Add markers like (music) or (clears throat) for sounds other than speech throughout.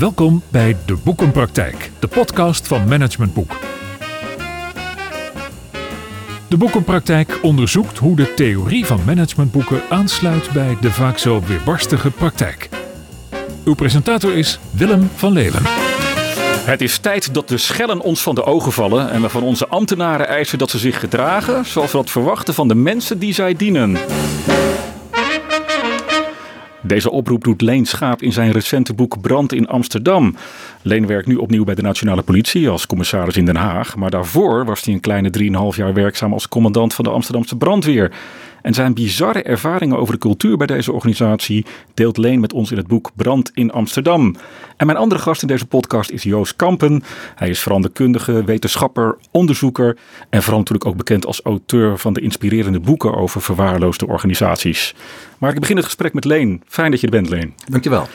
Welkom bij De Boekenpraktijk, de podcast van Management Boek. De Boekenpraktijk onderzoekt hoe de theorie van managementboeken aansluit bij de vaak zo weerbarstige praktijk. Uw presentator is Willem van Leeuwen. Het is tijd dat de schellen ons van de ogen vallen en we van onze ambtenaren eisen dat ze zich gedragen zoals we dat verwachten van de mensen die zij dienen. Deze oproep doet Leen Schaap in zijn recente boek Brand in Amsterdam. Leen werkt nu opnieuw bij de Nationale Politie als commissaris in Den Haag. Maar daarvoor was hij een kleine 3,5 jaar werkzaam als commandant van de Amsterdamse brandweer. En zijn bizarre ervaringen over de cultuur bij deze organisatie deelt Leen met ons in het boek Brand in Amsterdam. En mijn andere gast in deze podcast is Joost Kampen. Hij is veranderkundige, wetenschapper, onderzoeker en vooral natuurlijk ook bekend als auteur van de inspirerende boeken over verwaarloosde organisaties. Maar ik begin het gesprek met Leen. Fijn dat je er bent, Leen. Dankjewel.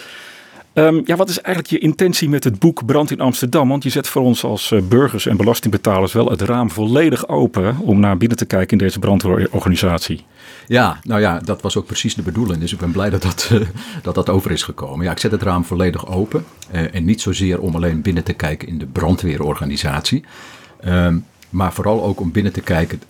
Um, ja, wat is eigenlijk je intentie met het boek Brand in Amsterdam? Want je zet voor ons als uh, burgers en belastingbetalers wel het raam volledig open om naar binnen te kijken in deze brandweerorganisatie. Ja, nou ja, dat was ook precies de bedoeling. Dus ik ben blij dat dat, uh, dat, dat over is gekomen. Ja, ik zet het raam volledig open. Uh, en niet zozeer om alleen binnen te kijken in de brandweerorganisatie. Um, maar vooral ook om binnen te kijken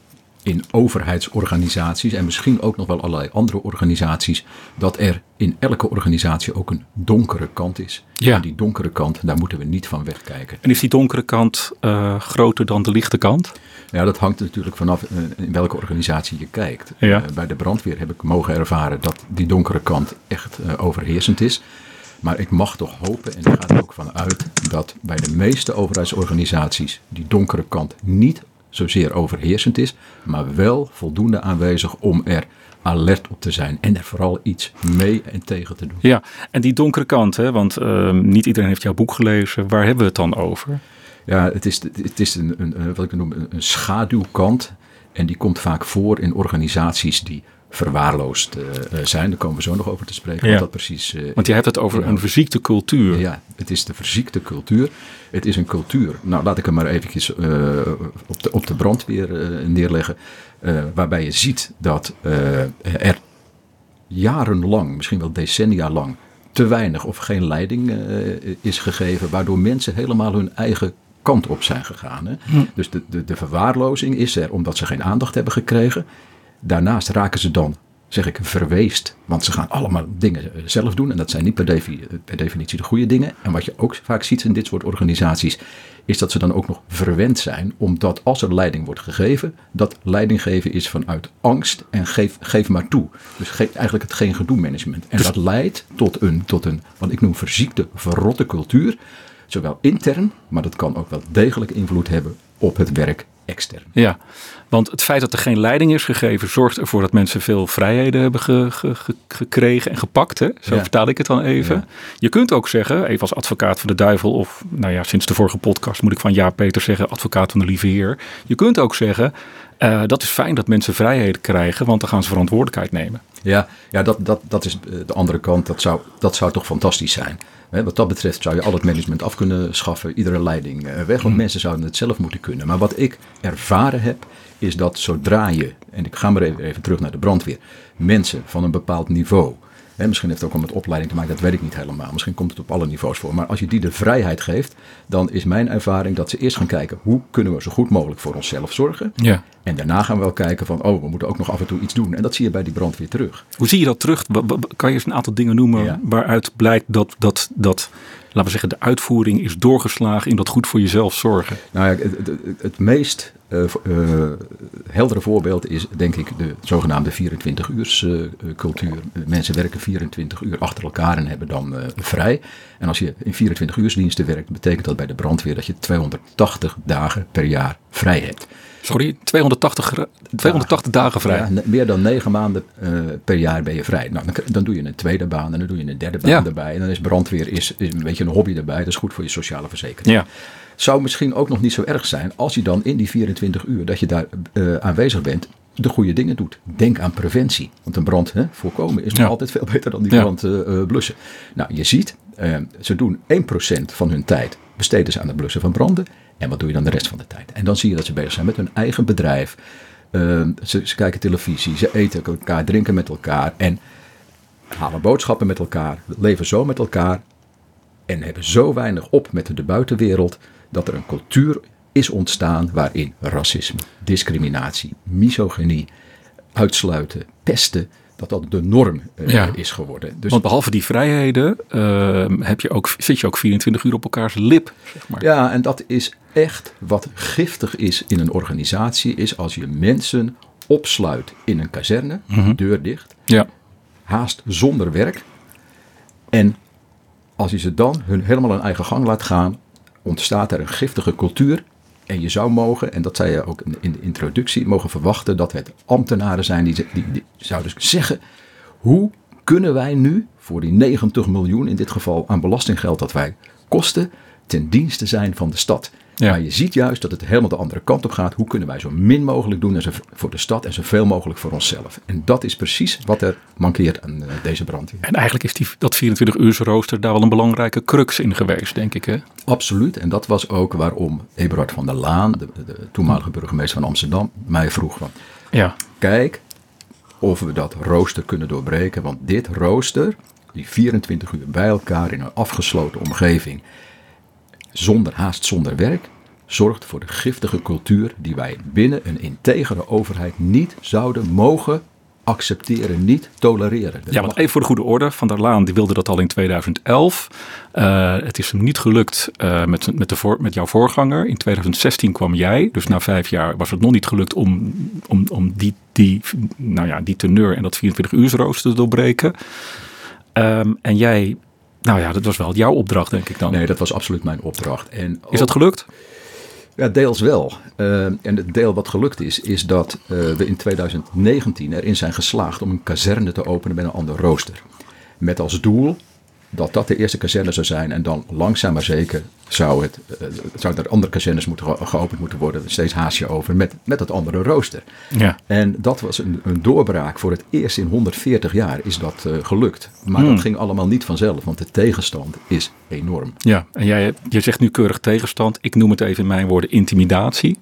in overheidsorganisaties en misschien ook nog wel allerlei andere organisaties, dat er in elke organisatie ook een donkere kant is. Ja. En die donkere kant, daar moeten we niet van wegkijken. En is die donkere kant uh, groter dan de lichte kant? Ja, dat hangt natuurlijk vanaf uh, in welke organisatie je kijkt. Ja. Uh, bij de brandweer heb ik mogen ervaren dat die donkere kant echt overheersend is. Maar ik mag toch hopen, en ik ga er ook van uit, dat bij de meeste overheidsorganisaties die donkere kant niet zozeer overheersend is, maar wel voldoende aanwezig om er alert op te zijn en er vooral iets mee en tegen te doen. Ja, en die donkere kant, hè, want uh, niet iedereen heeft jouw boek gelezen. Waar hebben we het dan over? Ja, het is, het is een, een, wat ik noem een schaduwkant en die komt vaak voor in organisaties die verwaarloosd uh, zijn. Daar komen we zo nog over te spreken. Ja. Wat dat precies, uh, Want je hebt het over een verziekte cultuur. Ja, het is de verziekte cultuur. Het is een cultuur. Nou, laat ik hem maar eventjes op, de, op de brandweer neerleggen. waarbij je ziet dat er jarenlang, misschien wel decennia lang, te weinig of geen leiding is gegeven. Waardoor mensen helemaal hun eigen kant op zijn gegaan. Hè? Hm. Dus de, de, de verwaarlozing is er omdat ze geen aandacht hebben gekregen. Daarnaast raken ze dan, zeg ik, verweest. Want ze gaan allemaal dingen zelf doen. En dat zijn niet per, defi per, definitie de goede dingen. En wat je ook vaak ziet in dit soort organisaties. Is dat ze dan ook nog verwend zijn. Omdat als er leiding wordt gegeven. Dat leiding geven is vanuit angst. En geef, geef maar toe. Dus geef eigenlijk het geen gedoe management. En dus, dat leidt tot een, tot een, wat ik noem verziekte, verrotte cultuur. Zowel intern, maar dat kan ook wel degelijk invloed hebben op het werk extern. Ja, want het feit dat er geen leiding is gegeven zorgt ervoor dat mensen veel vrijheden hebben ge, ge, ge, gekregen en gepakt. Hè? Zo ja. vertaal ik het dan even. Ja. Je kunt ook zeggen, even als advocaat van de duivel, of nou ja, sinds de vorige podcast moet ik van ja, Peter zeggen, advocaat van de lieve heer. Je kunt ook zeggen, uh, dat is fijn dat mensen vrijheden krijgen, want dan gaan ze verantwoordelijkheid nemen. Ja, ja dat, dat, dat is de andere kant. Dat zou, dat zou toch fantastisch zijn. Wat dat betreft zou je al het management af kunnen schaffen, iedere leiding weg, want mm. mensen zouden het zelf moeten kunnen. Maar wat ik ervaren heb, is dat zodra je, en ik ga maar even, even terug naar de brandweer, mensen van een bepaald niveau, hè, misschien heeft het ook al met opleiding te maken, dat weet ik niet helemaal, misschien komt het op alle niveaus voor, maar als je die de vrijheid geeft, dan is mijn ervaring dat ze eerst gaan kijken, hoe kunnen we zo goed mogelijk voor onszelf zorgen? Ja. En daarna gaan we wel kijken van, oh, we moeten ook nog af en toe iets doen. En dat zie je bij die brandweer terug. Hoe zie je dat terug? Kan je eens een aantal dingen noemen ja. waaruit blijkt dat, dat, dat, laten we zeggen, de uitvoering is doorgeslagen in dat goed voor jezelf zorgen? Nou ja, het, het, het meest heldere voorbeeld is denk ik de zogenaamde 24-uurs uh, cultuur. mensen werken 24 uur achter elkaar en hebben dan vrij. En als je in 24 uursdiensten werkt, betekent dat bij de brandweer dat je 280 dagen per jaar vrij hebt. Sorry, 280, 280 dagen vrij. Ja, meer dan negen maanden uh, per jaar ben je vrij. Nou, dan, dan, doe je een tweede baan en dan doe je een derde baan ja. erbij. En dan is brandweer is, is een beetje een hobby erbij. Dat is goed voor je sociale verzekering. Ja. Zou misschien ook nog niet zo erg zijn als je dan in die 24 uur dat je daar uh, aanwezig bent, de goede dingen doet. Denk aan preventie. Want een brand hè, voorkomen is nog Ja. altijd veel beter dan die Ja. brand uh, blussen. Nou, je ziet, uh, ze doen 1% van hun tijd besteden ze aan het blussen van branden. En wat doe je dan de rest van de tijd? En dan zie je dat ze bezig zijn met hun eigen bedrijf. Uh, ze, ze, kijken televisie, ze eten met elkaar, drinken met elkaar en halen boodschappen met elkaar, leven zo met elkaar. en hebben zo weinig op met de buitenwereld dat er een cultuur is ontstaan waarin racisme, discriminatie, misogynie, uitsluiten, pesten, dat dat de norm uh, Ja. is geworden. Dus Want behalve die vrijheden eh, heb je ook, zit je ook 24 uur op elkaars lip. Zeg maar. Ja, en dat is echt wat giftig is in een organisatie, is als je mensen opsluit in een kazerne, deur dicht, ja. haast zonder werk. En als je ze dan hun helemaal hun eigen gang laat gaan, ontstaat er een giftige cultuur. En je zou mogen, en dat zei je ook in- de introductie, mogen verwachten dat het ambtenaren zijn die, die, die zouden zeggen: hoe kunnen wij nu voor die 90 miljoen, in dit geval aan belastinggeld dat wij kosten, ten dienste zijn van de stad? Ja. Maar je ziet juist dat het helemaal de andere kant op gaat. Hoe kunnen wij zo min mogelijk doen voor de stad en zoveel mogelijk voor onszelf? En dat is precies wat er mankeert aan eh, deze brand. En eigenlijk is die, dat 24 uur rooster daar wel een belangrijke crux in geweest, denk ik. Hè? Absoluut. En dat was ook waarom Eberhard van der Laan, de, de toenmalige burgemeester van Amsterdam, mij vroeg van... Ja. Kijk of we dat rooster kunnen doorbreken. Want dit rooster, die 24 uur bij elkaar in een afgesloten omgeving, zonder haast zonder werk, zorgt voor de giftige cultuur die wij binnen een integere overheid niet zouden mogen accepteren, niet tolereren. Ja, want even voor de goede orde. Van der Laan die wilde dat al in 2011. Eh, het is hem niet gelukt eh, met, met, de met jouw voorganger. In 2016 kwam jij. Dus na vijf jaar was het nog niet gelukt om, om, om die, die, nou ja, die teneur en dat 24 uur rooster te doorbreken. Ehm, en jij, nou ja, dat was wel jouw opdracht, denk ik dan. Nee, dat was absoluut mijn opdracht. En Is dat gelukt? Ja, deels wel. Eh, en het deel wat gelukt is, is dat eh, we in 2019 erin zijn geslaagd om een kazerne te openen met een ander rooster. Met als doel dat dat de eerste kazerne zou zijn en dan langzaam maar zeker zou, het, eh, zou er andere kazernes moeten ge- geopend moeten worden. Steeds haasje over met, met het andere rooster. Ja. En dat was een, een doorbraak. Voor het eerst in 140 jaar is dat eh, gelukt. Maar Hmm. dat ging allemaal niet vanzelf, want de tegenstand is enorm. Ja, en jij, je zegt nu keurig tegenstand. Ik noem het even in mijn woorden intimidatie.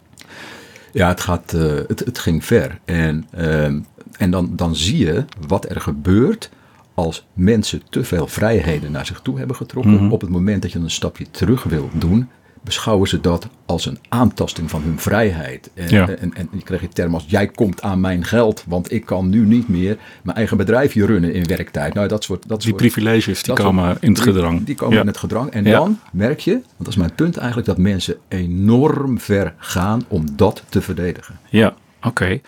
Ja, het, gaat, eh, het, het ging ver. En, ehm, en dan, dan zie je wat er gebeurt als mensen te veel vrijheden naar zich toe hebben getrokken. Op het moment dat je een stapje terug wil doen, beschouwen ze dat als een aantasting van hun vrijheid. En, Ja. en, en je krijgt term als jij komt aan mijn geld, want ik kan nu niet meer mijn eigen bedrijfje runnen in werktijd. Nou, dat soort, dat Die soort, privileges die komen soort- in het gedrang. Die komen Ja. in het gedrang. En Ja. dan merk je, want dat is mijn punt eigenlijk, dat mensen enorm ver gaan om dat te verdedigen. Ja, oké.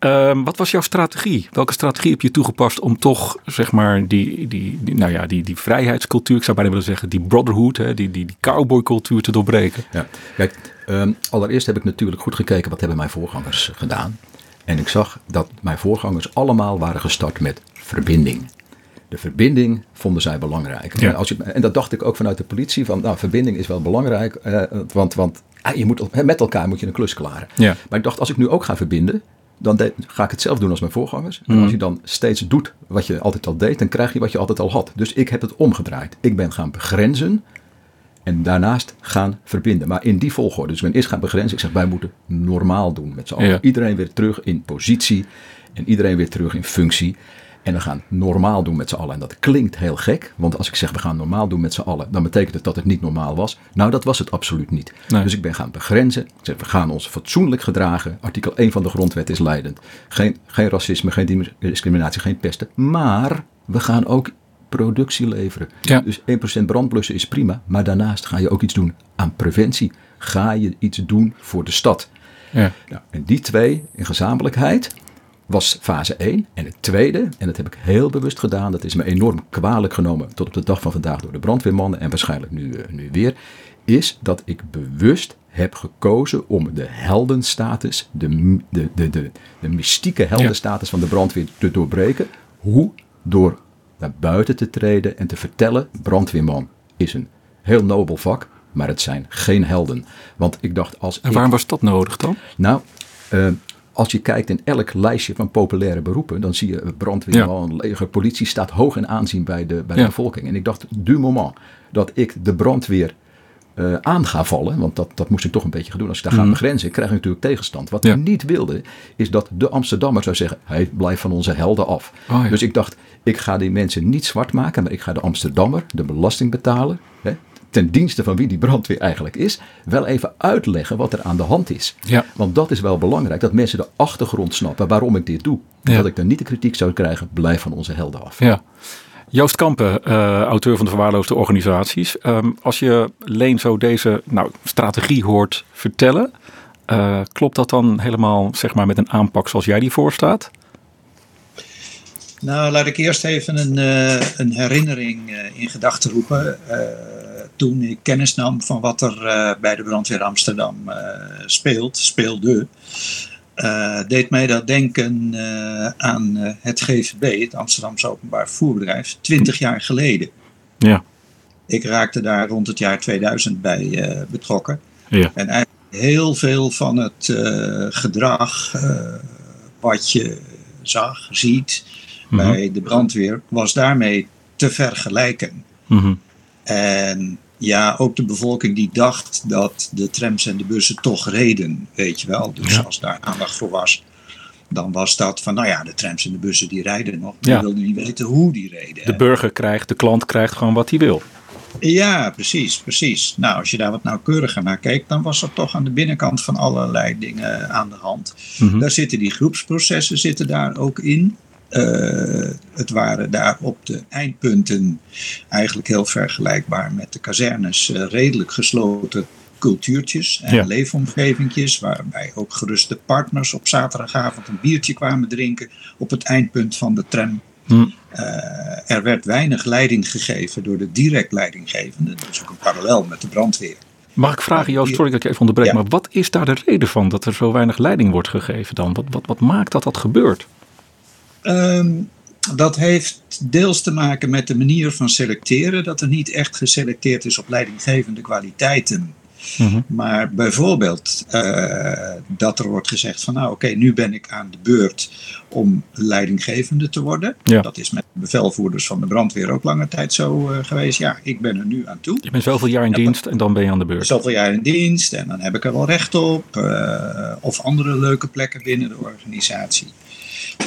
Ehm, wat was jouw strategie? Welke strategie heb je toegepast om toch, zeg maar, die, die, die, nou ja, die, die vrijheidscultuur, ik zou bijna willen zeggen, die brotherhood, hè, die, die, die cowboycultuur te doorbreken? Ja, kijk, ehm, allereerst heb ik natuurlijk goed gekeken wat hebben mijn voorgangers gedaan. En ik zag dat mijn voorgangers allemaal waren gestart met verbinding. De verbinding vonden zij belangrijk. Ja. En, als je, en dat dacht ik ook vanuit de politie, van nou, verbinding is wel belangrijk, eh, want, want ah, je moet, met elkaar moet je een klus klaren. Ja. Maar ik dacht, als ik nu ook ga verbinden, dan de- ga ik het zelf doen als mijn voorgangers. En Mhm. als je dan steeds doet wat je altijd al deed, dan krijg je wat je altijd al had. Dus ik heb het omgedraaid. Ik ben gaan begrenzen en daarnaast gaan verbinden. Maar in die volgorde. Dus ik ben eerst gaan begrenzen. Ik zeg, wij moeten normaal doen met z'n allen. Ja. Iedereen weer terug in positie en iedereen weer terug in functie. En we gaan normaal doen met z'n allen. En dat klinkt heel gek, want als ik zeg we gaan normaal doen met z'n allen, dan betekent het dat het niet normaal was. Nou, dat was het absoluut niet. Nee. Dus ik ben gaan begrenzen. Ik zeg, we gaan ons fatsoenlijk gedragen. Artikel 1 van de grondwet is leidend. Geen, geen racisme, geen discriminatie, geen pesten. Maar we gaan ook productie leveren. Ja. Dus 1% brandblussen is prima, maar daarnaast ga je ook iets doen aan preventie. Ga je iets doen voor de stad. Ja. Nou, en die twee in gezamenlijkheid was fase 1. En het tweede, en dat heb ik heel bewust gedaan, dat is me enorm kwalijk genomen tot op de dag van vandaag door de brandweermannen en waarschijnlijk nu, eh, nu weer, is dat ik bewust heb gekozen om de heldenstatus, de, de, de, de, de mystieke heldenstatus van de brandweer te doorbreken. Hoe? Door naar buiten te treden en te vertellen, brandweerman is een heel nobel vak, maar het zijn geen helden. Want ik dacht, als En ik waarom was dat nodig dan? nou, eh, als je kijkt in elk lijstje van populaire beroepen, dan zie je brandweerman, leger, politie staat hoog in aanzien bij de, bij de Ja. bevolking. En ik dacht, du moment dat ik de brandweer uh, aan ga vallen, want dat, dat moest ik toch een beetje gaan doen. Als ik daar ga mhm. begrenzen, krijg ik natuurlijk tegenstand. Wat ja. ik niet wilde, is dat de Amsterdammer zou zeggen: hij blijft van onze helden af. Oh, dus ik dacht, ik ga die mensen niet zwart maken, maar ik ga de Amsterdammer, de belastingbetaler, hè, ten dienste van wie die brandweer eigenlijk is, wel even uitleggen wat er aan de hand is. Ja. Want dat is wel belangrijk, dat mensen de achtergrond snappen waarom ik dit doe. Dat ik dan niet de kritiek zou krijgen, blijf van onze helden af. Ja. Joost Kampen, uh, auteur van de verwaarloosde organisaties. Um, als je Leen zo deze nou, strategie hoort vertellen, uh, klopt dat dan helemaal zeg maar, met een aanpak zoals jij die voorstaat? Nou, laat ik eerst even een, uh, een herinnering in gedachten roepen. Toen ik kennis nam van wat er bij de brandweer Amsterdam speelt, speelde. Uh, deed mij dat denken uh, aan uh, het GVB, het Amsterdamse Openbaar Voerbedrijf, 20 jaar geleden. Ja. Ik raakte daar rond het jaar 2000 bij betrokken. Ja. En eigenlijk heel veel van het gedrag wat je zag, ziet mm -hmm. bij de brandweer, was daarmee te vergelijken. Mm -hmm. En ja, ook de bevolking die dacht dat de trams en de bussen toch reden, weet je wel. Dus als daar aandacht voor was, dan was dat van, nou ja, de trams en de bussen die rijden nog. Die ja. wilden niet weten hoe die reden. De burger krijgt, de klant krijgt gewoon wat hij wil. Ja, precies, precies. Nou, als je daar wat nauwkeuriger naar kijkt, dan was er toch aan de binnenkant van allerlei dingen aan de hand. Mm Daar zitten die groepsprocessen zitten daar ook in. Uh, het waren daar op de eindpunten eigenlijk heel vergelijkbaar met de kazernes uh, redelijk gesloten cultuurtjes en ja. leefomgevingjes, waarbij ook geruste partners op zaterdagavond een biertje kwamen drinken op het eindpunt van de tram. Hm. Uh, er werd weinig leiding gegeven door de direct leidinggevende, dus ook een parallel met de brandweer. Mag ik vragen, Joost, sorry dat ik even onderbreek, ja. maar wat is daar de reden van dat er zo weinig leiding wordt gegeven dan? Wat, wat, wat maakt dat dat gebeurt? Um, dat heeft deels te maken met de manier van selecteren, dat er niet echt geselecteerd is op leidinggevende kwaliteiten. Mm-hmm. Maar bijvoorbeeld uh, dat er wordt gezegd van nou oké, okay, nu ben ik aan de beurt om leidinggevende te worden. Ja. Dat is met bevelvoerders van de brandweer ook lange tijd zo uh, geweest. Ja, ik ben er nu aan toe. Je bent zoveel jaar in dienst en dan ben je aan de beurt. Zoveel jaar in dienst en dan heb ik er wel recht op. Uh, of andere leuke plekken binnen de organisatie.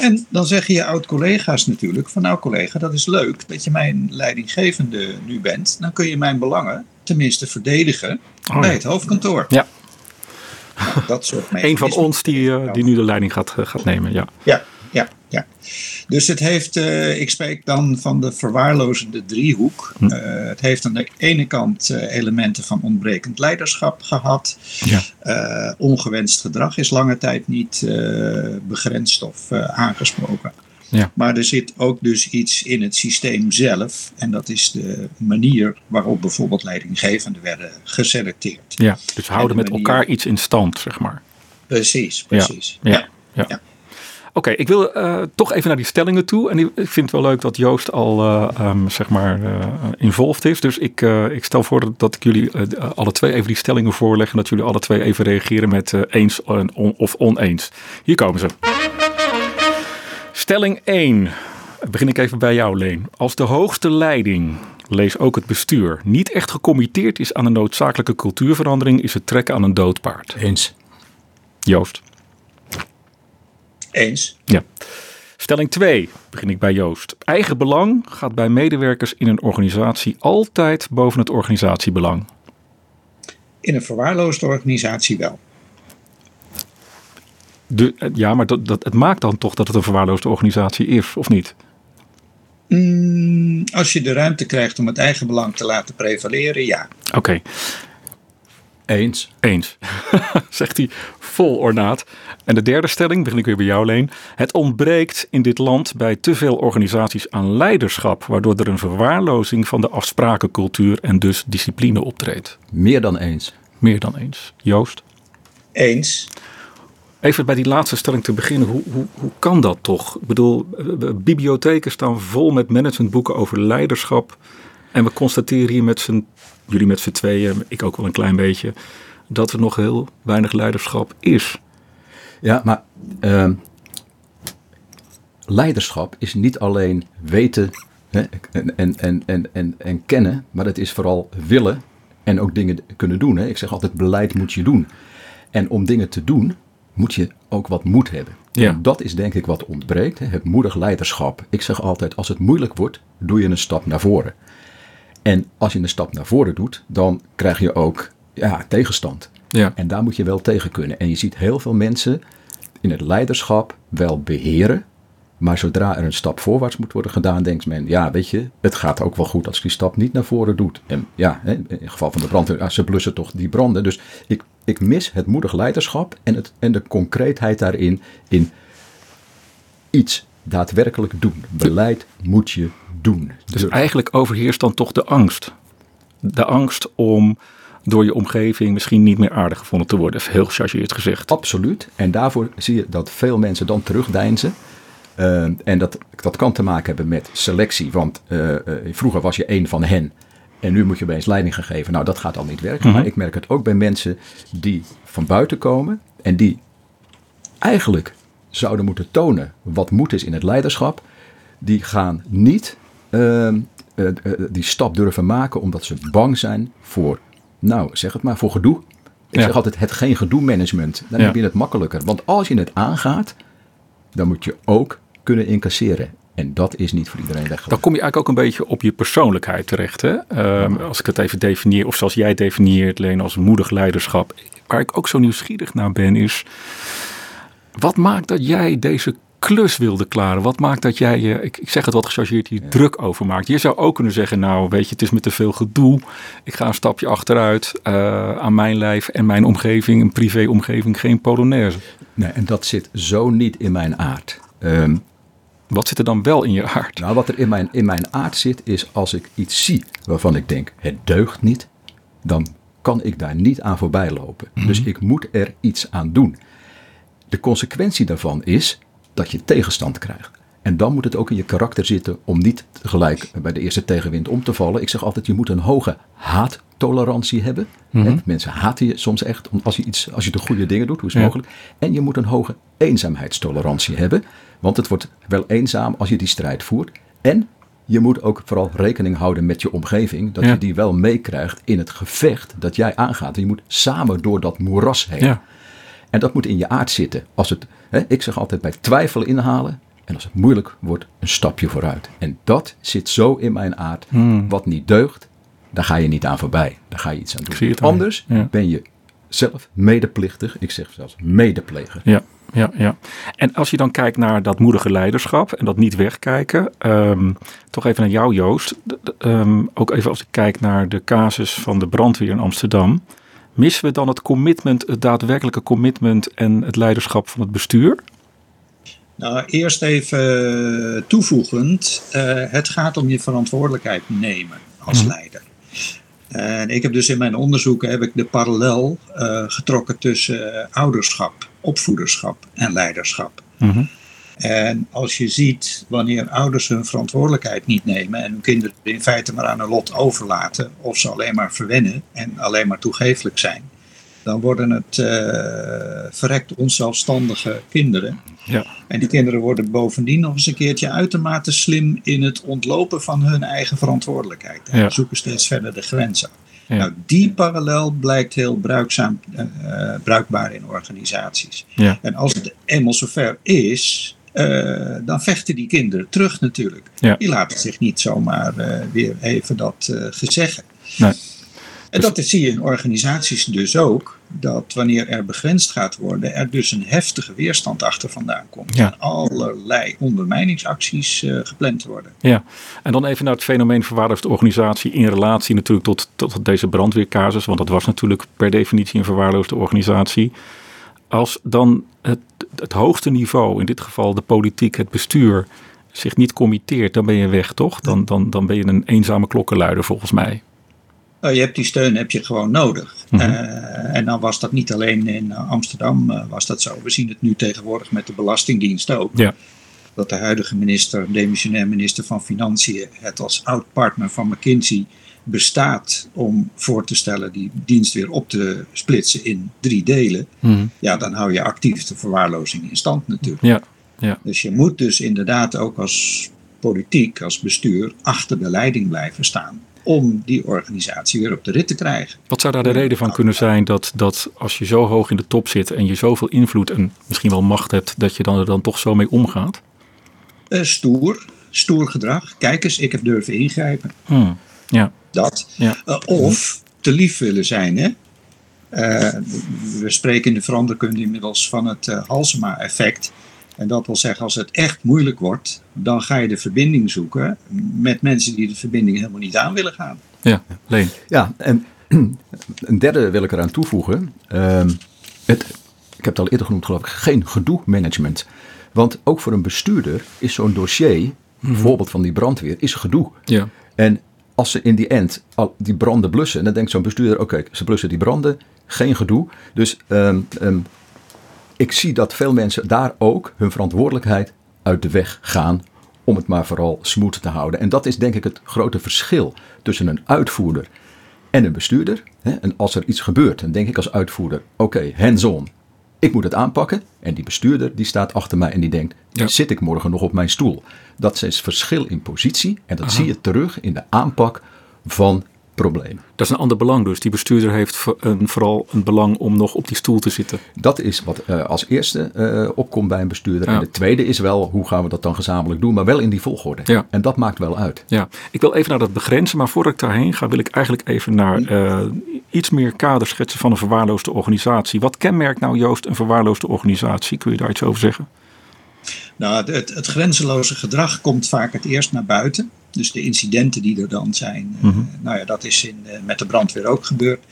En dan zeggen je oud-collega's natuurlijk van nou collega, dat is leuk dat je mijn leidinggevende nu bent. Dan kun je mijn belangen tenminste verdedigen oh, bij het hoofdkantoor. Ja. Nou, dat soort Een van ons die, uh, die nu de leiding gaat, uh, gaat nemen, ja. Ja, ja. Dus het heeft, uh, ik spreek dan van de verwaarlozende driehoek. Hm. Uh, het heeft aan de ene kant uh, elementen van ontbrekend leiderschap gehad. Ja. ongewenst gedrag is lange tijd niet begrensd of aangesproken. Ja. Maar er zit ook dus iets in het systeem zelf. En dat is de manier waarop bijvoorbeeld leidinggevenden werden geselecteerd. Ja, dus we houden met elkaar iets in stand, zeg maar. Precies, precies. ja. ja. ja. Oké, ik wil uh, toch even naar die stellingen toe. En ik vind het wel leuk dat Joost al, uh, um, zeg maar, uh, involved is. Dus ik, ik stel voor dat, ik jullie alle twee even die stellingen voorleg. En dat jullie alle twee even reageren met eens on, of oneens. Hier komen ze. Stelling 1. Begin ik even bij jou, Leen. Als de hoogste leiding, lees ook het bestuur, niet echt gecommitteerd is aan een noodzakelijke cultuurverandering, is het trekken aan een doodpaard. Eens. Joost. Eens. Ja. Stelling 2, begin ik bij Joost. Eigen belang gaat bij medewerkers in een organisatie altijd boven het organisatiebelang. In een verwaarloosde organisatie wel. De, ja, maar dat, dat, het maakt dan toch dat het een verwaarloosde organisatie is, of niet? Mm, als je de ruimte krijgt om het eigen belang te laten prevaleren, ja. Oké. Eens. Eens, (laughs) zegt hij vol ornaat. En de derde stelling, begin ik weer bij jou Leen. Het ontbreekt in dit land bij te veel organisaties aan leiderschap, waardoor er een verwaarlozing van de afsprakencultuur en dus discipline optreedt. Meer dan eens. Meer dan eens. Joost? Eens. Even bij die laatste stelling te beginnen. Hoe, hoe, hoe kan dat toch? Ik bedoel, bibliotheken staan vol met managementboeken over leiderschap. En we constateren hier met z'n, jullie met z'n tweeën, ik ook wel een klein beetje, dat er nog heel weinig leiderschap is. Ja, maar uh, leiderschap is niet alleen weten hè, en, en, en, en, en kennen, maar het is vooral willen En ook dingen kunnen doen. Hè. Ik zeg altijd, beleid moet je doen. En om dingen te doen, moet je ook wat moed hebben. Ja. En dat is denk ik wat ontbreekt. Hè. Het moedig leiderschap. Ik zeg altijd, als het moeilijk wordt, doe je een stap naar voren. En als je een stap naar voren doet, dan krijg je ook ja, tegenstand. Ja. En daar moet je wel tegen kunnen. En je ziet heel veel mensen in het leiderschap wel beheren. Maar zodra er een stap voorwaarts moet worden gedaan, denkt men, ja, weet je, het gaat ook wel goed als ik die stap niet naar voren doet. En ja, in het geval van de brand, ja, ze blussen toch die branden. Dus ik, ik mis het moedig leiderschap en, het, en de concreetheid daarin, in iets daadwerkelijk doen. Beleid moet je doen. Dus eigenlijk overheerst dan toch de angst. De angst om door je omgeving misschien niet meer aardig gevonden te worden. Heel gechargeerd gezegd. Absoluut. En daarvoor zie je dat veel mensen dan terugdeinzen. Uh, en dat, dat kan te maken hebben met selectie. Want uh, uh, vroeger was je één van hen. En nu moet je opeens leiding gaan geven. Nou, dat gaat al niet werken. Mm -hmm. Maar ik merk het ook bij mensen die van buiten komen. En die eigenlijk zouden moeten tonen wat moed is in het leiderschap. Die gaan niet die stap durven maken omdat ze bang zijn voor, nou zeg het maar, voor gedoe. Ik Ja. zeg altijd het geen gedoe management. Dan Ja. heb je het makkelijker. Want als je het aangaat, dan moet je ook kunnen incasseren. En dat is niet voor iedereen Dan weggelegd. kom je eigenlijk ook een beetje op je persoonlijkheid terecht. Hè? Ehm, als ik het even definieer, of zoals jij definieert, Leen, als moedig leiderschap. Waar ik ook zo nieuwsgierig naar ben, is... Wat maakt dat jij deze klus wilde klaren? Wat maakt dat jij, je, ik, ik zeg het wat gechargeerd, hier druk over maakt? Je zou ook kunnen zeggen, nou weet je, het is met te veel gedoe. Ik ga een stapje achteruit eh, aan mijn lijf en mijn omgeving, een privéomgeving, geen polonaise. Nee, en dat zit zo niet in mijn aard. Ehm, Wat zit er dan wel in je aard? Nou, wat er in mijn, in mijn aard zit, is als ik iets zie waarvan ik denk, het deugt niet, dan kan ik daar niet aan voorbij lopen. Dus ik moet er iets aan doen. De consequentie daarvan is dat je tegenstand krijgt. En dan moet het ook in je karakter zitten om niet tegelijk bij de eerste tegenwind om te vallen. Ik zeg altijd, je moet een hoge haattolerantie hebben. Hè, Mensen haten je soms echt als je, iets, als je de goede dingen doet, hoe is het Ja. mogelijk. En je moet een hoge eenzaamheidstolerantie hebben. Want het wordt wel eenzaam als je die strijd voert. En je moet ook vooral rekening houden met je omgeving. Dat Ja. je die wel meekrijgt in het gevecht dat jij aangaat. Je moet samen door dat moeras heen. Ja, En dat moet in je aard zitten. Als het, ik zeg altijd bij twijfel inhalen. En als het moeilijk wordt, een stapje vooruit. En dat zit zo in mijn aard. Hmm. Wat niet deugt, daar ga je niet aan voorbij. Daar ga je iets aan doen. Anders Ja. ben je zelf medeplichtig. Ik zeg zelfs medepleger. Ja, ja, ja. En als je dan kijkt naar dat moedige leiderschap en dat niet wegkijken. ehm, toch even naar jou, Joost. Ehm, ook even als ik kijk naar de casus van de brandweer in Amsterdam. Missen we dan het commitment, het daadwerkelijke commitment en het leiderschap van het bestuur? Nou, eerst even toevoegend. eh, het gaat om je verantwoordelijkheid nemen als Mhm. leider. En ik heb dus in mijn onderzoeken heb ik de parallel eh, getrokken tussen eh, ouderschap, opvoederschap en leiderschap. Mhm. En als je ziet wanneer ouders hun verantwoordelijkheid niet nemen en hun kinderen in feite maar aan hun lot overlaten, of ze alleen maar verwennen en alleen maar toegeeflijk zijn, dan worden het eh, verrekt onzelfstandige kinderen. Ja. En die kinderen worden bovendien nog eens een keertje uitermate slim in het ontlopen van hun eigen verantwoordelijkheid. En Ja. zoeken steeds verder de grenzen. Ja. Nou, die parallel blijkt heel bruikzaam, eh, eh, bruikbaar in organisaties. Ja. En als het eenmaal zover is, eh, dan vechten die kinderen terug natuurlijk. Ja. Die laten zich niet zomaar eh, weer even dat eh gezeggen. Nee. En dat zie je in organisaties dus ook, dat wanneer er begrensd gaat worden, er dus een heftige weerstand achter vandaan komt. Ja. En allerlei ondermijningsacties gepland worden. Ja, en dan even naar het fenomeen verwaarloosde organisatie in relatie natuurlijk tot, tot deze brandweercasus, want dat was natuurlijk per definitie een verwaarloosde organisatie. Als dan het, het hoogste niveau, in dit geval de politiek, het bestuur, zich niet committeert, dan ben je weg, toch? Dan, dan, dan ben je een eenzame klokkenluider volgens mij. Nou, je hebt die steun heb je gewoon nodig. Mhm. Eh, en dan was dat niet alleen in eh, Amsterdam eh, was dat zo. We zien het nu tegenwoordig met de Belastingdienst ook. Ja. Dat de huidige minister, demissionair minister van Financiën, het als oud-partner van McKinsey bestaat om voor te stellen die dienst weer op te splitsen in drie delen. Ja, dan hou je actief de verwaarlozing in stand natuurlijk. Ja, ja. Dus je moet dus inderdaad ook als politiek, als bestuur, achter de leiding blijven staan. om die organisatie weer op de rit te krijgen. Wat zou daar de reden van kunnen zijn dat, dat als je zo hoog in de top zit en je zoveel invloed en misschien wel macht hebt, dat je dan er dan toch zo mee omgaat? Uh, stoer, stoer gedrag. Kijk eens, ik heb durven ingrijpen. Hmm, ja. Dat. Ja. Uh, of te lief willen zijn. Hè? Uh, we spreken in de veranderkunde inmiddels van het Halsema-effect. En dat wil zeggen, als het echt moeilijk wordt, dan ga je de verbinding zoeken met mensen die de verbinding helemaal niet aan willen gaan. Ja, Leen. Ja, en (clears throat) een derde wil ik eraan toevoegen. Uh, het, ik heb het al eerder genoemd, geloof ik, geen gedoe-management. Want ook voor een bestuurder is zo'n dossier, -hmm. bijvoorbeeld van die brandweer, is gedoe. Ja. En als ze in die end al die branden blussen, dan denkt zo'n bestuurder: oké, ze blussen die branden, geen gedoe. Dus um, um, ik zie dat veel mensen daar ook hun verantwoordelijkheid uit de weg gaan om het maar vooral smooth te houden. En dat is denk ik het grote verschil tussen een uitvoerder en een bestuurder. En als er iets gebeurt, dan denk ik als uitvoerder, oké, hands-on. Ik moet het aanpakken. En die bestuurder die staat achter mij en die denkt, ja. zit ik morgen nog op mijn stoel? Dat is verschil in positie en dat Aha. zie je terug in de aanpak van problemen. Dat is een ander belang dus. Die bestuurder heeft een, vooral een belang om nog op die stoel te zitten. Dat is wat uh, als eerste uh, opkomt bij een bestuurder. Ja. En de tweede is wel, hoe gaan we dat dan gezamenlijk doen? Maar wel in die volgorde. Ja. En dat maakt wel uit. Ja, ik wil even naar dat begrenzen. Maar voordat ik daarheen ga, wil ik eigenlijk even naar uh, iets meer kader schetsen van een verwaarloosde organisatie. Wat kenmerkt nou Joost een verwaarloosde organisatie? Kun je daar iets over zeggen? Nou, het, het grenzeloze gedrag komt vaak het eerst naar buiten. Dus de incidenten die er dan zijn, mm -hmm. uh, nou ja, dat is in, uh, met de brandweer ook gebeurd.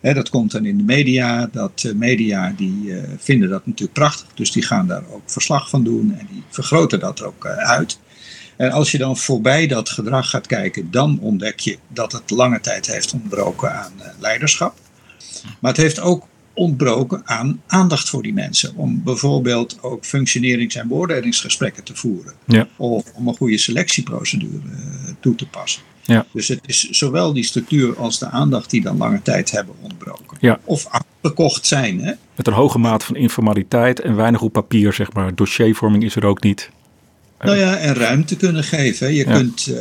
Hè, dat komt dan in de media. Dat uh, media die vinden dat natuurlijk prachtig, dus die gaan daar ook verslag van doen en die vergroten dat ook uit. En als je dan voorbij dat gedrag gaat kijken, dan ontdek je dat het lange tijd heeft ontbroken aan leiderschap. Maar het heeft ook ontbroken aan aandacht voor die mensen. Om bijvoorbeeld ook functionerings- en beoordelingsgesprekken te voeren. Ja. Of om een goede selectieprocedure uh, toe te passen. Ja. Dus het is zowel die structuur als de aandacht die dan lange tijd hebben ontbroken. Ja. Of afgekocht zijn. Hè? Met een hoge mate van informaliteit en weinig op papier, zeg maar. Dossiervorming is er ook niet. Nou ja, en ruimte kunnen geven. Je ja. kunt uh,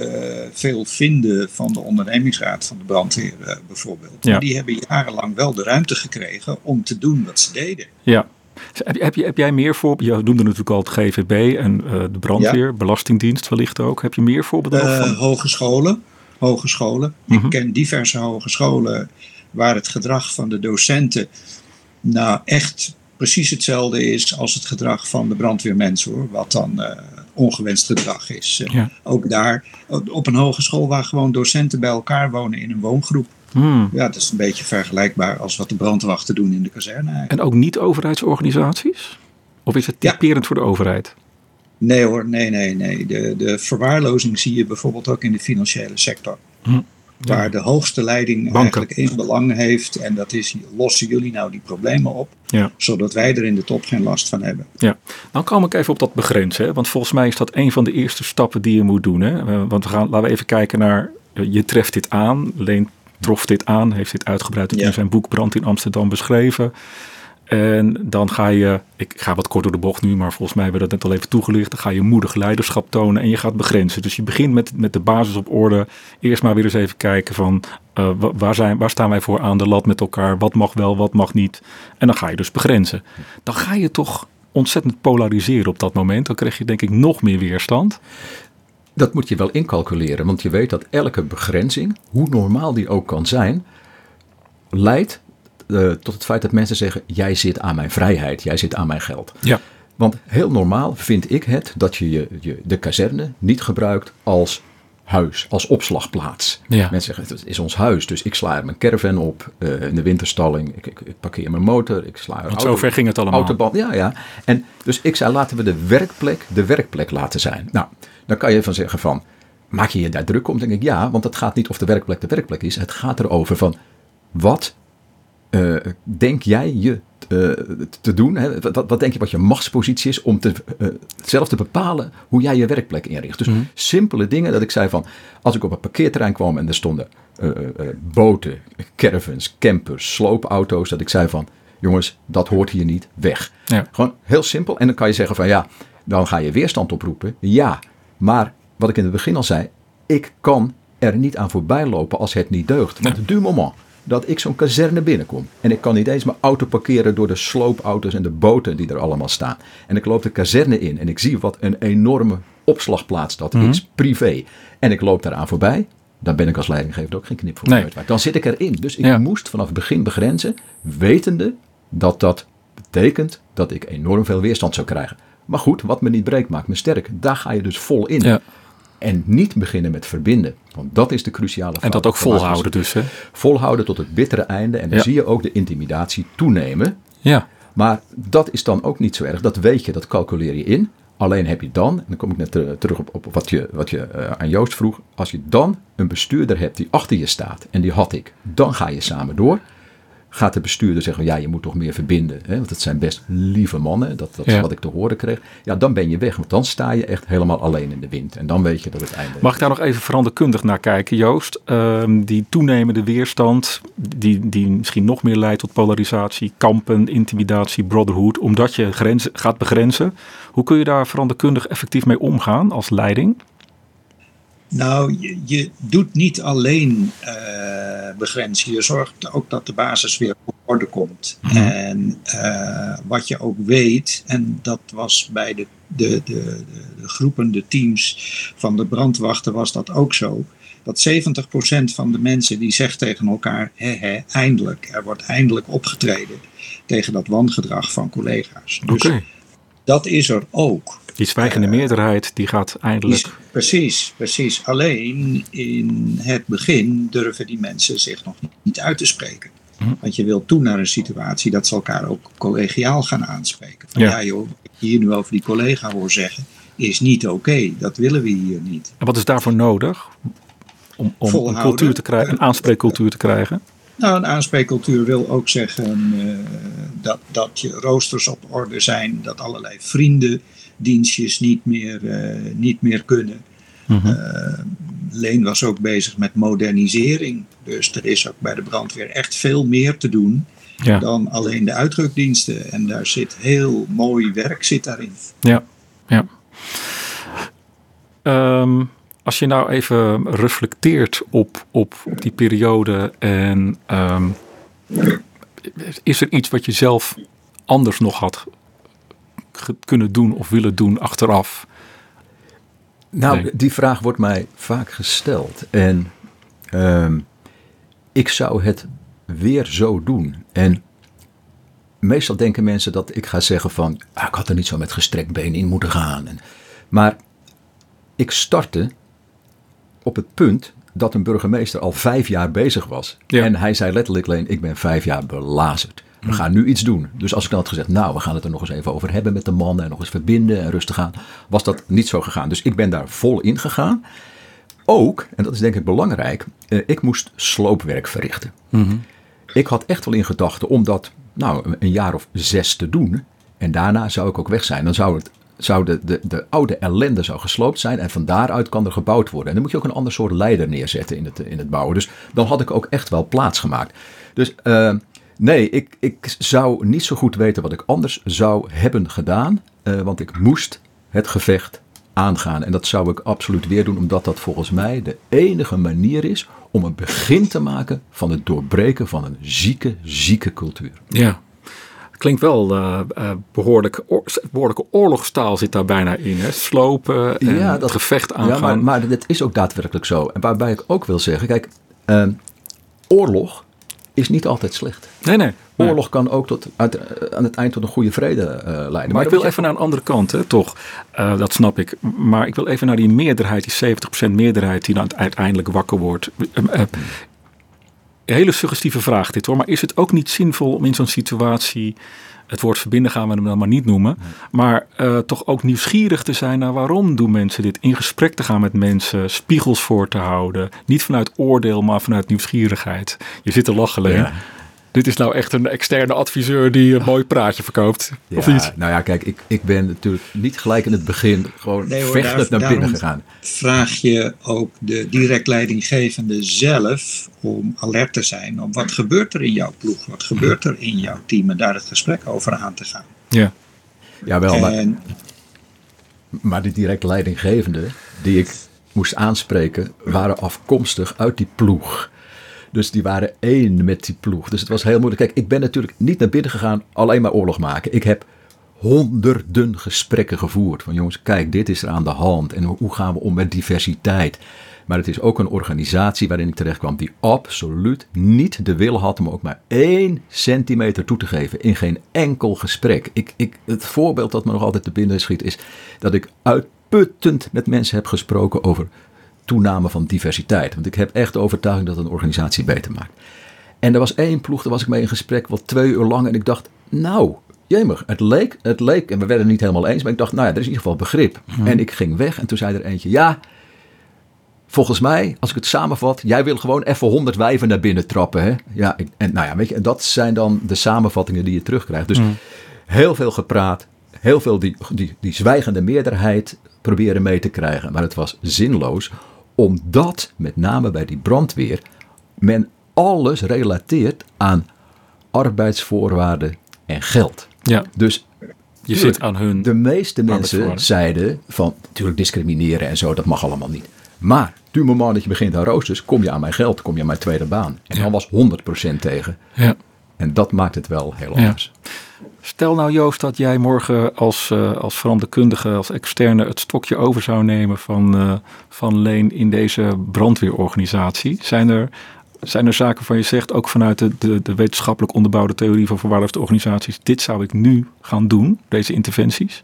veel vinden van de ondernemingsraad van de brandweer uh, bijvoorbeeld. Ja. Maar die hebben jarenlang wel de ruimte gekregen om te doen wat ze deden. Ja. Heb, heb, je, heb jij meer voorbeelden? Je noemde natuurlijk al het GVB en uh, de brandweer, ja. Belastingdienst wellicht ook. Heb je meer voorbeelden van? Hogescholen. Hogescholen. Mhm. Ik ken diverse hogescholen waar het gedrag van de docenten nou echt precies hetzelfde is als het gedrag van de brandweermensen hoor. Wat dan ongewenst gedrag is. Ja. Ook daar op een hogeschool waar gewoon docenten bij elkaar wonen in een woongroep. Hmm. Ja, dat is een beetje vergelijkbaar als wat de brandwachten doen in de kazerne. Eigenlijk. En ook niet overheidsorganisaties? Of is het typerend ja. voor de overheid? Nee hoor, nee, nee, nee. De, de verwaarlozing zie je bijvoorbeeld ook in de financiële sector. Hmm. Waar ja. de hoogste leiding Banken. eigenlijk één belang heeft. En dat is, lossen jullie nou die problemen op? Ja. Zodat wij er in de top geen last van hebben. Ja, dan kom ik even op dat begrenzen. Hè? Want volgens mij is dat een van de eerste stappen die je moet doen. Hè? Want we gaan, laten we even kijken naar, je treft dit aan. Leen trof dit aan, heeft dit uitgebreid ja. in zijn boek Brand in Amsterdam beschreven. En dan ga je, ik ga wat kort door de bocht nu, maar volgens mij hebben we dat net al even toegelicht. Dan ga je moedig leiderschap tonen en je gaat begrenzen. Dus je begint met, met de basis op orde. Eerst maar weer eens even kijken van uh, waar, zijn, waar staan wij voor aan de lat met elkaar? Wat mag wel, wat mag niet? En dan ga je dus begrenzen. Dan ga je toch ontzettend polariseren op dat moment. Dan krijg je denk ik nog meer weerstand. Dat moet je wel incalculeren, want je weet dat elke begrenzing, hoe normaal die ook kan zijn, leidt uh, tot het feit dat mensen zeggen: jij zit aan mijn vrijheid, jij zit aan mijn geld. Ja. Want heel normaal vind ik het dat je, je, je de kazerne niet gebruikt als huis, als opslagplaats. Ja. Mensen zeggen: het is ons huis, dus ik sla er mijn caravan op uh, in de winterstalling. Ik, ik, ik, parkeer mijn motor, ik sla er Want zover ging het allemaal. Autoband, ja, ja. En dus ik zei: laten we de werkplek de werkplek laten zijn. Nou, dan kan je van zeggen: van maak je je daar druk om? Dan denk ik ja, want het gaat niet of de werkplek de werkplek is. Het gaat erover van wat uh, denk jij je uh, te doen? Hè? Wat, wat, denk je wat je machtspositie is om te, uh, zelf te bepalen hoe jij je werkplek inricht? Dus Mm-hmm. simpele dingen dat ik zei van, als ik op een parkeerterrein kwam en er stonden boten, caravans, campers, sloopauto's, dat ik zei van, jongens, dat hoort hier niet, weg. Ja. Gewoon heel simpel. En dan kan je zeggen van, ja, dan ga je weerstand oproepen. Ja, maar wat ik in het begin al zei, ik kan er niet aan voorbij lopen als het niet deugt. Want du moment dat ik zo'n kazerne binnenkom. En ik kan niet eens mijn auto parkeren door de sloopauto's en de boten die er allemaal staan. En ik loop de kazerne in en ik zie wat een enorme opslagplaats dat is, privé. En ik loop daaraan voorbij. Dan ben ik als leidinggever ook geen knip voor Nee. nee. Dan zit ik erin. Dus ik Ja. moest vanaf het begin begrenzen, wetende dat dat betekent dat ik enorm veel weerstand zou krijgen. Maar goed, wat me niet breekt, maakt me sterk. Daar ga je dus vol in. Ja. En niet beginnen met verbinden. Want dat is de cruciale En fout. dat ook volhouden dus, hè? Volhouden tot het bittere einde. En dan Ja. zie je ook de intimidatie toenemen. Ja. Maar dat is dan ook niet zo erg. Dat weet je, dat calculeer je in. Alleen heb je dan, en dan kom ik net ter- terug op, op wat je, wat je eh, aan Joost vroeg. Als je dan een bestuurder hebt die achter je staat, en die had ik, dan ga je samen door. Gaat de bestuurder zeggen, ja, je moet toch meer verbinden. Hè? Want het zijn best lieve mannen, dat, dat is Ja. wat ik te horen kreeg. Ja, dan ben je weg, want dan sta je echt helemaal alleen in de wind. En dan weet je dat het einde Mag ik daar nog even veranderkundig naar kijken, Joost? Ehm, die toenemende weerstand, die, die misschien nog meer leidt tot polarisatie, kampen, intimidatie, brotherhood, omdat je grenzen gaat begrenzen. Hoe kun je daar veranderkundig effectief mee omgaan als leiding? Nou, je, je doet niet alleen eh, begrenzen. Je zorgt ook dat de basis weer op orde komt. Mhm. En eh, wat je ook weet, en dat was bij de, de, de, de, groepen, de teams van de brandwachten, was dat ook zo. Dat 70% van de mensen die zegt tegen elkaar, hè, hè, eindelijk, er wordt eindelijk opgetreden tegen dat wangedrag van collega's. Dus dat is er ook. Die zwijgende meerderheid die gaat eindelijk. Precies, precies. Alleen in het begin durven die mensen zich nog niet, uit te spreken. Hm. Want je wilt toe naar een situatie dat ze elkaar ook collegiaal gaan aanspreken. Van, Ja. ja. joh, wat ik hier nu over die collega hoor zeggen, is niet oké. Dat willen we hier niet. En wat is daarvoor nodig? Om, om een, cultuur te krijgen, een aanspreekcultuur te krijgen? Nou, een aanspreekcultuur wil ook zeggen eh, dat, dat je roosters op orde zijn, dat allerlei vriendendienstjes niet meer, eh, niet meer kunnen. Mhm. Eh, Leen was ook bezig met modernisering. Dus er is ook bij de brandweer echt veel meer te doen Ja. dan alleen de uitdrukdiensten. En daar zit heel mooi werk zit daarin. Ja, ja. Ehm, als je nou even reflecteert op, op, op die periode en ehm, is er iets wat je zelf anders nog had kunnen doen of willen doen achteraf? Nou, Nee. die vraag wordt mij vaak gesteld. En ehm, ik zou het weer zo doen. En meestal denken mensen dat ik ga zeggen van... Ah, ik had er niet zo met gestrekt been in moeten gaan. En, maar ik startte op het punt dat een burgemeester al vijf jaar bezig was. Ja. En hij zei letterlijk alleen, ik ben vijf jaar belazerd. We gaan nu iets doen. Dus als ik dan had gezegd, nou, we gaan het er nog eens even over hebben met de mannen en nog eens verbinden en rustig aan, was dat niet zo gegaan. Dus ik ben daar vol in gegaan. Ook, en dat is denk ik belangrijk, eh, ik moest sloopwerk verrichten. Ik had echt wel in gedachten om dat nou, een jaar of zes te doen. En daarna zou ik ook weg zijn. Dan zou, het, zou de, de, de oude ellende zou gesloopt zijn. En van daaruit kan er gebouwd worden. En dan moet je ook een ander soort leider neerzetten in het, in het bouwen. Dus dan had ik ook echt wel plaats gemaakt. Dus eh, nee, ik, ik zou niet zo goed weten wat ik anders zou hebben gedaan. eh, want ik moest het gevecht aangaan. En dat zou ik absoluut weer doen, omdat dat volgens mij de enige manier is om een begin te maken van het doorbreken van een zieke, zieke cultuur. Ja. Klinkt wel behoorlijk, oor- behoorlijke oorlogstaal zit daar bijna in. Hè? Slopen en het gevecht aangaan. Ja, maar, maar dat is ook daadwerkelijk zo. En waarbij ik ook wil zeggen, kijk, oorlog is niet altijd slecht. nee, nee. Oorlog kan ook tot, uit, eh, aan het eind tot een goede vrede eh, leiden. Maar ik wil je- even naar een andere kant, hè, toch? Eh, dat snap ik. Maar ik wil even naar die meerderheid, die 70% meerderheid die dan uiteindelijk wakker wordt. Een hele suggestieve vraag dit hoor. Maar is het ook niet zinvol om in zo'n situatie, het woord verbinden gaan we hem dan maar niet noemen, maar eh, toch ook nieuwsgierig te zijn naar waarom doen mensen dit? In gesprek te gaan met mensen, spiegels voor te houden. Niet vanuit oordeel, maar vanuit nieuwsgierigheid. Je zit te lachen, Leen. Ja. Dit is nou echt een externe adviseur die een mooi praatje verkoopt. Of niet? Nou ja, kijk, ik, ik ben natuurlijk niet gelijk in het begin gewoon Nee hoor, vechtend daar- naar binnen gegaan. Vraag je ook de direct leidinggevende zelf om alert te zijn op wat gebeurt er in jouw ploeg, wat gebeurt er in jouw team en daar het gesprek over aan te gaan. Ja. Jawel, maar, En maar die direct leidinggevende, die ik moest aanspreken waren afkomstig uit die ploeg. Dus die waren één met die ploeg. Dus het was heel moeilijk. Kijk, ik ben natuurlijk niet naar binnen gegaan alleen maar oorlog maken. Ik heb honderden gesprekken gevoerd. Van jongens, kijk, dit is er aan de hand. En hoe gaan we om met diversiteit? Maar het is ook een organisatie waarin ik terecht kwam die absoluut niet de wil had om ook maar één centimeter toe te geven in geen enkel gesprek. Ik, ik, het voorbeeld dat me nog altijd te binnen schiet is dat ik uitputtend met mensen heb gesproken over toename van diversiteit. Want ik heb echt de overtuiging dat een organisatie beter maakt. En er was één ploeg, daar was ik mee in gesprek, wat twee uur lang. En ik dacht, nou, jemig, het leek, het leek, en we werden het niet helemaal eens. Maar ik dacht, nou ja, er is in ieder geval begrip. Mhm. En ik ging weg en toen zei er eentje, ja, volgens mij, als ik het samenvat, jij wil gewoon even honderd wijven naar binnen trappen. Hè? Ja, ik, en nou ja, weet je, en dat zijn dan de samenvattingen die je terugkrijgt. Dus heel veel gepraat, heel veel die, die, die zwijgende meerderheid proberen mee te krijgen. Maar het was zinloos, omdat met name bij die brandweer men alles relateert aan arbeidsvoorwaarden en geld. Ja, Dus je zit aan hun... de meeste mensen zeiden van natuurlijk discrimineren en zo, dat mag allemaal niet. Maar du moment dat je begint aan roosters, kom je aan mijn geld, kom je aan mijn tweede baan. En Ja. dan was 100% tegen. Ja. En dat maakt het wel heel Ja. Stel nou Joost dat jij morgen als, eh, als veranderkundige, als externe het stokje over zou nemen van, eh, van Leen in deze brandweerorganisatie. Zijn er, zijn er zaken van je zegt, ook vanuit de, de, de wetenschappelijk onderbouwde theorie van verwaarloosde organisaties, dit zou ik nu gaan doen, deze interventies?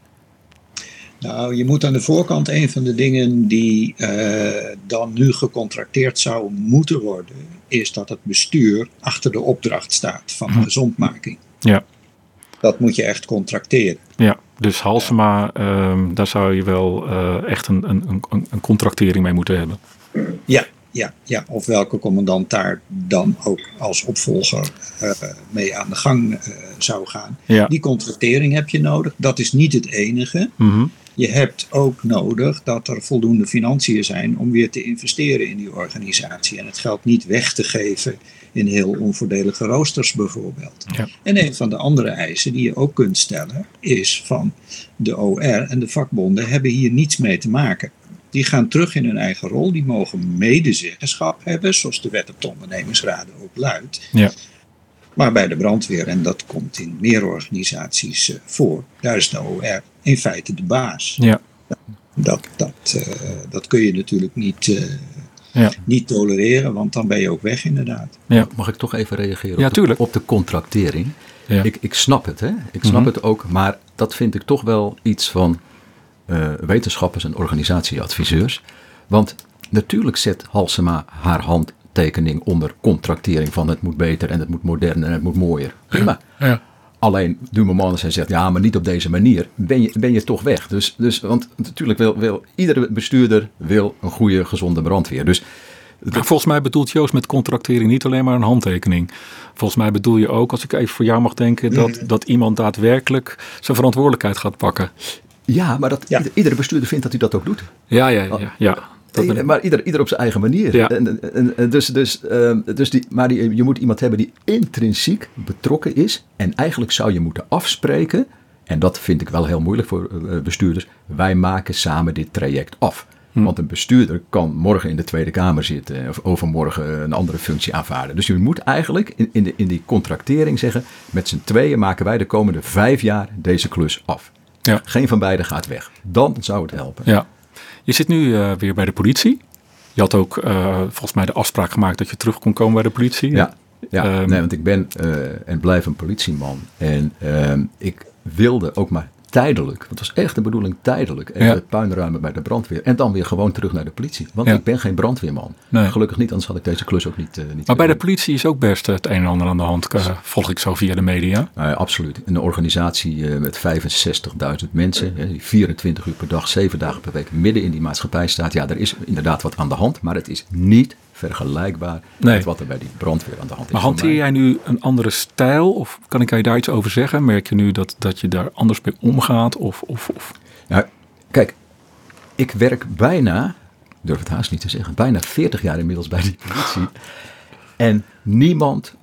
Nou, je moet aan de voorkant een van de dingen die eh, dan nu gecontracteerd zou moeten worden, is dat het bestuur achter de opdracht staat van de gezondmaking. Ja. Dat moet je echt contracteren. Ja, dus Halsema, ehm, daar zou je wel eh, echt een, een, een, een contractering mee moeten hebben. Ja, ja, ja. Of welke commandant daar dan ook als opvolger eh, mee aan de gang eh, zou gaan. Ja. Die contractering heb je nodig. Dat is niet het enige. Mhm. Je hebt ook nodig dat er voldoende financiën zijn om weer te investeren in die organisatie. En het geld niet weg te geven in heel onvoordelige roosters bijvoorbeeld. Ja. En een van de andere eisen die je ook kunt stellen is van de OR en de vakbonden hebben hier niets mee te maken. Die gaan terug in hun eigen rol, die mogen medezeggenschap hebben, zoals de wet op de ondernemingsraden ook luidt. Ja. Maar bij de brandweer, en dat komt in meer organisaties eh, voor, daar is de OR in feite de baas. Ja. Dat, dat, eh, dat kun je natuurlijk niet, eh, Ja. niet tolereren, want dan ben je ook weg inderdaad. Ja. Mag ik toch even reageren Ja, op, de, tuurlijk. op de contractering? Ja. Ik, ik snap het, hè? Ik snap Mhm. het ook, maar dat vind ik toch wel iets van eh, wetenschappers en organisatieadviseurs. Want natuurlijk zet Halsema haar handtekening onder contractering van het moet beter en het moet modern en het moet mooier. Prima. Ja. Alleen du moment dat zij zegt, ja, maar niet op deze manier, ben je, ben je toch weg. Dus, dus, want natuurlijk wil, wil iedere bestuurder wil een goede, gezonde brandweer. Dus Maar volgens mij bedoelt Joost met contractering niet alleen maar een handtekening. Volgens mij bedoel je ook, als ik even voor jou mag denken, dat, dat iemand daadwerkelijk zijn verantwoordelijkheid gaat pakken. ja, maar dat, Ja. iedere bestuurder vindt dat hij dat ook doet. Ja, ja, ja. ja. Maar ieder, ieder op zijn eigen manier. Ja. En, en, en dus, dus, ehm, dus die, maar die, je moet iemand hebben die intrinsiek betrokken is. En eigenlijk zou je moeten afspreken. En dat vind ik wel heel moeilijk voor eh, bestuurders. Wij maken samen dit traject af. Hm. Want een bestuurder kan morgen in de Tweede Kamer zitten. Of overmorgen een andere functie aanvaarden. Dus je moet eigenlijk in, in, de, in die contractering zeggen. Met z'n tweeën maken wij de komende vijf jaar deze klus af. Ja. Geen van beiden gaat weg. Dan zou het helpen. ja. Je zit nu eh, weer bij de politie. Je had ook eh, volgens mij de afspraak gemaakt dat je terug kon komen bij de politie. Ja, ja Ehm, nee, want ik ben eh, en blijf een politieman. En ehm, ik wilde ook maar tijdelijk, want het was echt de bedoeling tijdelijk, even Ja. het puinruimen bij de brandweer. En dan weer gewoon terug naar de politie. Want Ja. ik ben geen brandweerman. Nee. Gelukkig niet, anders had ik deze klus ook niet, eh niet Maar bij de politie is ook best het een en ander aan de hand, eh, volg ik zo via de media. Nou absoluut. Een organisatie eh, met 65.000 mensen, die 24 uur per dag, 7 dagen per week midden in die maatschappij staat. Ja, er is inderdaad wat aan de hand, maar het is niet vergelijkbaar Nee. met wat er bij die brandweer aan de hand is. Maar hanteer jij nu een andere stijl? Of kan ik je daar iets over zeggen? Merk je nu dat, dat je daar anders mee omgaat? Of, of, of... Nou, kijk, ik werk bijna, durf het haast niet te zeggen, bijna 40 jaar inmiddels bij die politie. En niemand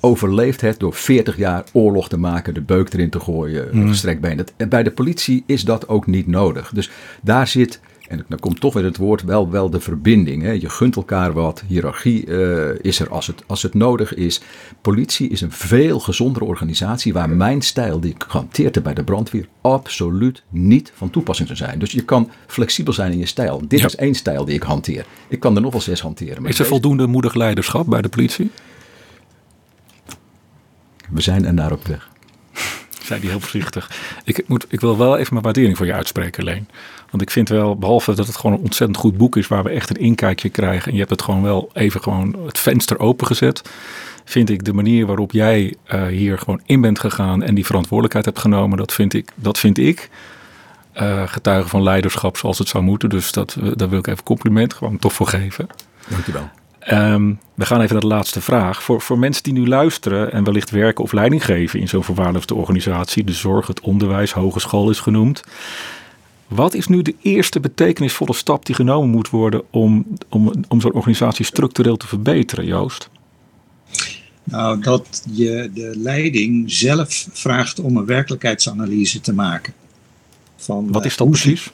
overleeft het door 40 jaar oorlog te maken, de beuk erin te gooien, Hmm. gestrekt been. Bij de politie is dat ook niet nodig. Dus daar zit En dan komt toch weer het woord wel, wel de verbinding. Hè. Je gunt elkaar wat, hiërarchie uh, is er als het, als het nodig is. Politie is een veel gezondere organisatie waar mijn stijl die ik gehanteerd heb bij de brandweer absoluut niet van toepassing zou zijn. Dus je kan flexibel zijn in je stijl. Dit is één stijl die ik hanteer. Ik kan er nog wel zes hanteren. is er voldoende moedig leiderschap bij de politie? We zijn er naar op weg zei hij heel voorzichtig. Ik, moet, ik wil wel even mijn waardering voor je uitspreken, Leen. Want ik vind wel, behalve dat het gewoon een ontzettend goed boek is waar we echt een inkijkje krijgen. En je hebt het gewoon wel even gewoon het venster opengezet. Vind ik de manier waarop jij uh, hier gewoon in bent gegaan en die verantwoordelijkheid hebt genomen, dat vind ik, dat vind ik uh, getuige van leiderschap zoals het zou moeten. Dus dat, daar wil ik even compliment gewoon toch voor geven. Dankjewel. Um, we gaan even naar de laatste vraag. Voor, voor mensen die nu luisteren en wellicht werken of leiding geven in zo'n verwaarloosde organisatie, de zorg, het onderwijs, hogeschool is genoemd. Wat is nu de eerste betekenisvolle stap die genomen moet worden om, om, om zo'n organisatie structureel te verbeteren, Joost? Nou, dat je de leiding zelf vraagt om een werkelijkheidsanalyse te maken. Van, Wat is dat precies?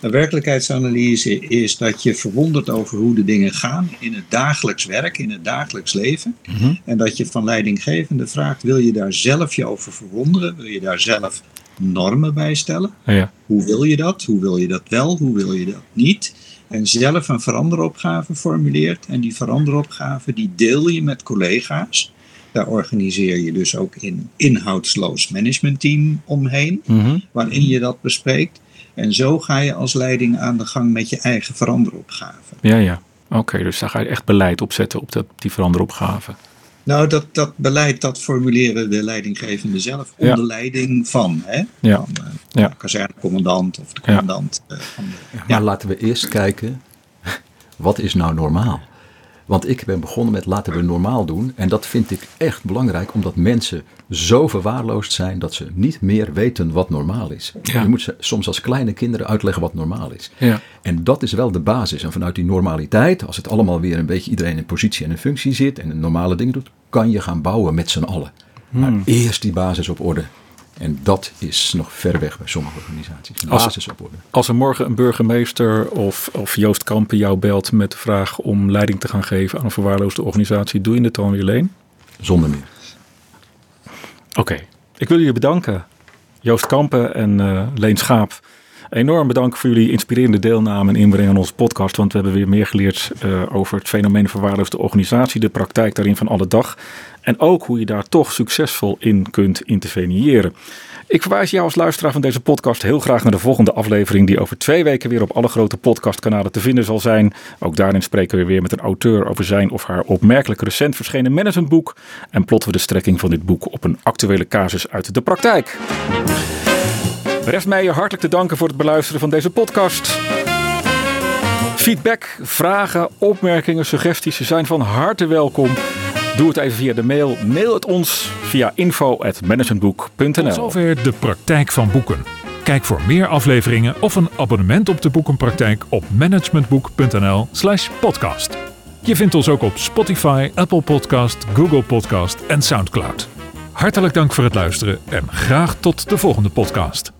Een werkelijkheidsanalyse is dat je verwondert over hoe de dingen gaan in het dagelijks werk, in het dagelijks leven. Mhm. En dat je van leidinggevende vraagt: wil je daar zelf je over verwonderen? Wil je daar zelf normen bij stellen? Ja. Hoe wil je dat? Hoe wil je dat wel? Hoe wil je dat niet? En zelf een veranderopgave formuleert. En die veranderopgave die deel je met collega's. Daar organiseer je dus ook een inhoudsloos managementteam omheen, mhm. waarin je dat bespreekt. En zo ga je als leiding aan de gang met je eigen veranderopgave. Ja, ja. Oké, dus daar ga je echt beleid opzetten op dat, die veranderopgave. Nou, dat, dat beleid dat formuleren de leidinggevende zelf onder leiding van, hè? Ja. van uh, ja. de kazernecommandant of de commandant. Uh, van de, ja. Maar laten we eerst kijken, wat is nou normaal? Want ik ben begonnen met laten we normaal doen. En dat vind ik echt belangrijk, omdat mensen zo verwaarloosd zijn dat ze niet meer weten wat normaal is. Je moet ze soms als kleine kinderen uitleggen wat normaal is. Ja. En dat is wel de basis. En vanuit die normaliteit, als het allemaal weer een beetje iedereen in positie en in functie zit en normale dingen doet, kan je gaan bouwen met z'n allen. Maar hmm. eerst die basis op orde. En dat is nog ver weg bij sommige organisaties. De basis op orde. Als er morgen een burgemeester of, of Joost Kampen jou belt met de vraag om leiding te gaan geven aan een verwaarloosde organisatie, doe je het dan weer alleen? Zonder meer. Oké, ik wil jullie bedanken. Joost Kampen en uh, Leen Schaap. Enorm bedankt voor jullie inspirerende deelname en inbreng aan onze podcast. Want we hebben weer meer geleerd uh, over het fenomeen verwaarloosde organisatie, de praktijk daarin van alle dag. En ook hoe je daar toch succesvol in kunt interveneren. Ik verwijs jou als luisteraar van deze podcast heel graag naar de volgende aflevering, die over twee weken weer op alle grote podcastkanalen te vinden zal zijn. Ook daarin spreken we weer met een auteur over zijn of haar opmerkelijk recent verschenen managementboek. En plotten we de strekking van dit boek op een actuele casus uit de praktijk. Rest mij je hartelijk te danken voor het beluisteren van deze podcast. Feedback, vragen, opmerkingen, suggesties zijn van harte welkom. Doe het even via de mail. Mail het ons via info.managementboek.nl. Zover de praktijk van boeken. Kijk voor meer afleveringen of een abonnement op de boekenpraktijk op managementboek.nl/slash podcast. Je vindt ons ook op Spotify, Apple Podcast, Google Podcast en Soundcloud. Hartelijk dank voor het luisteren en graag tot de volgende podcast.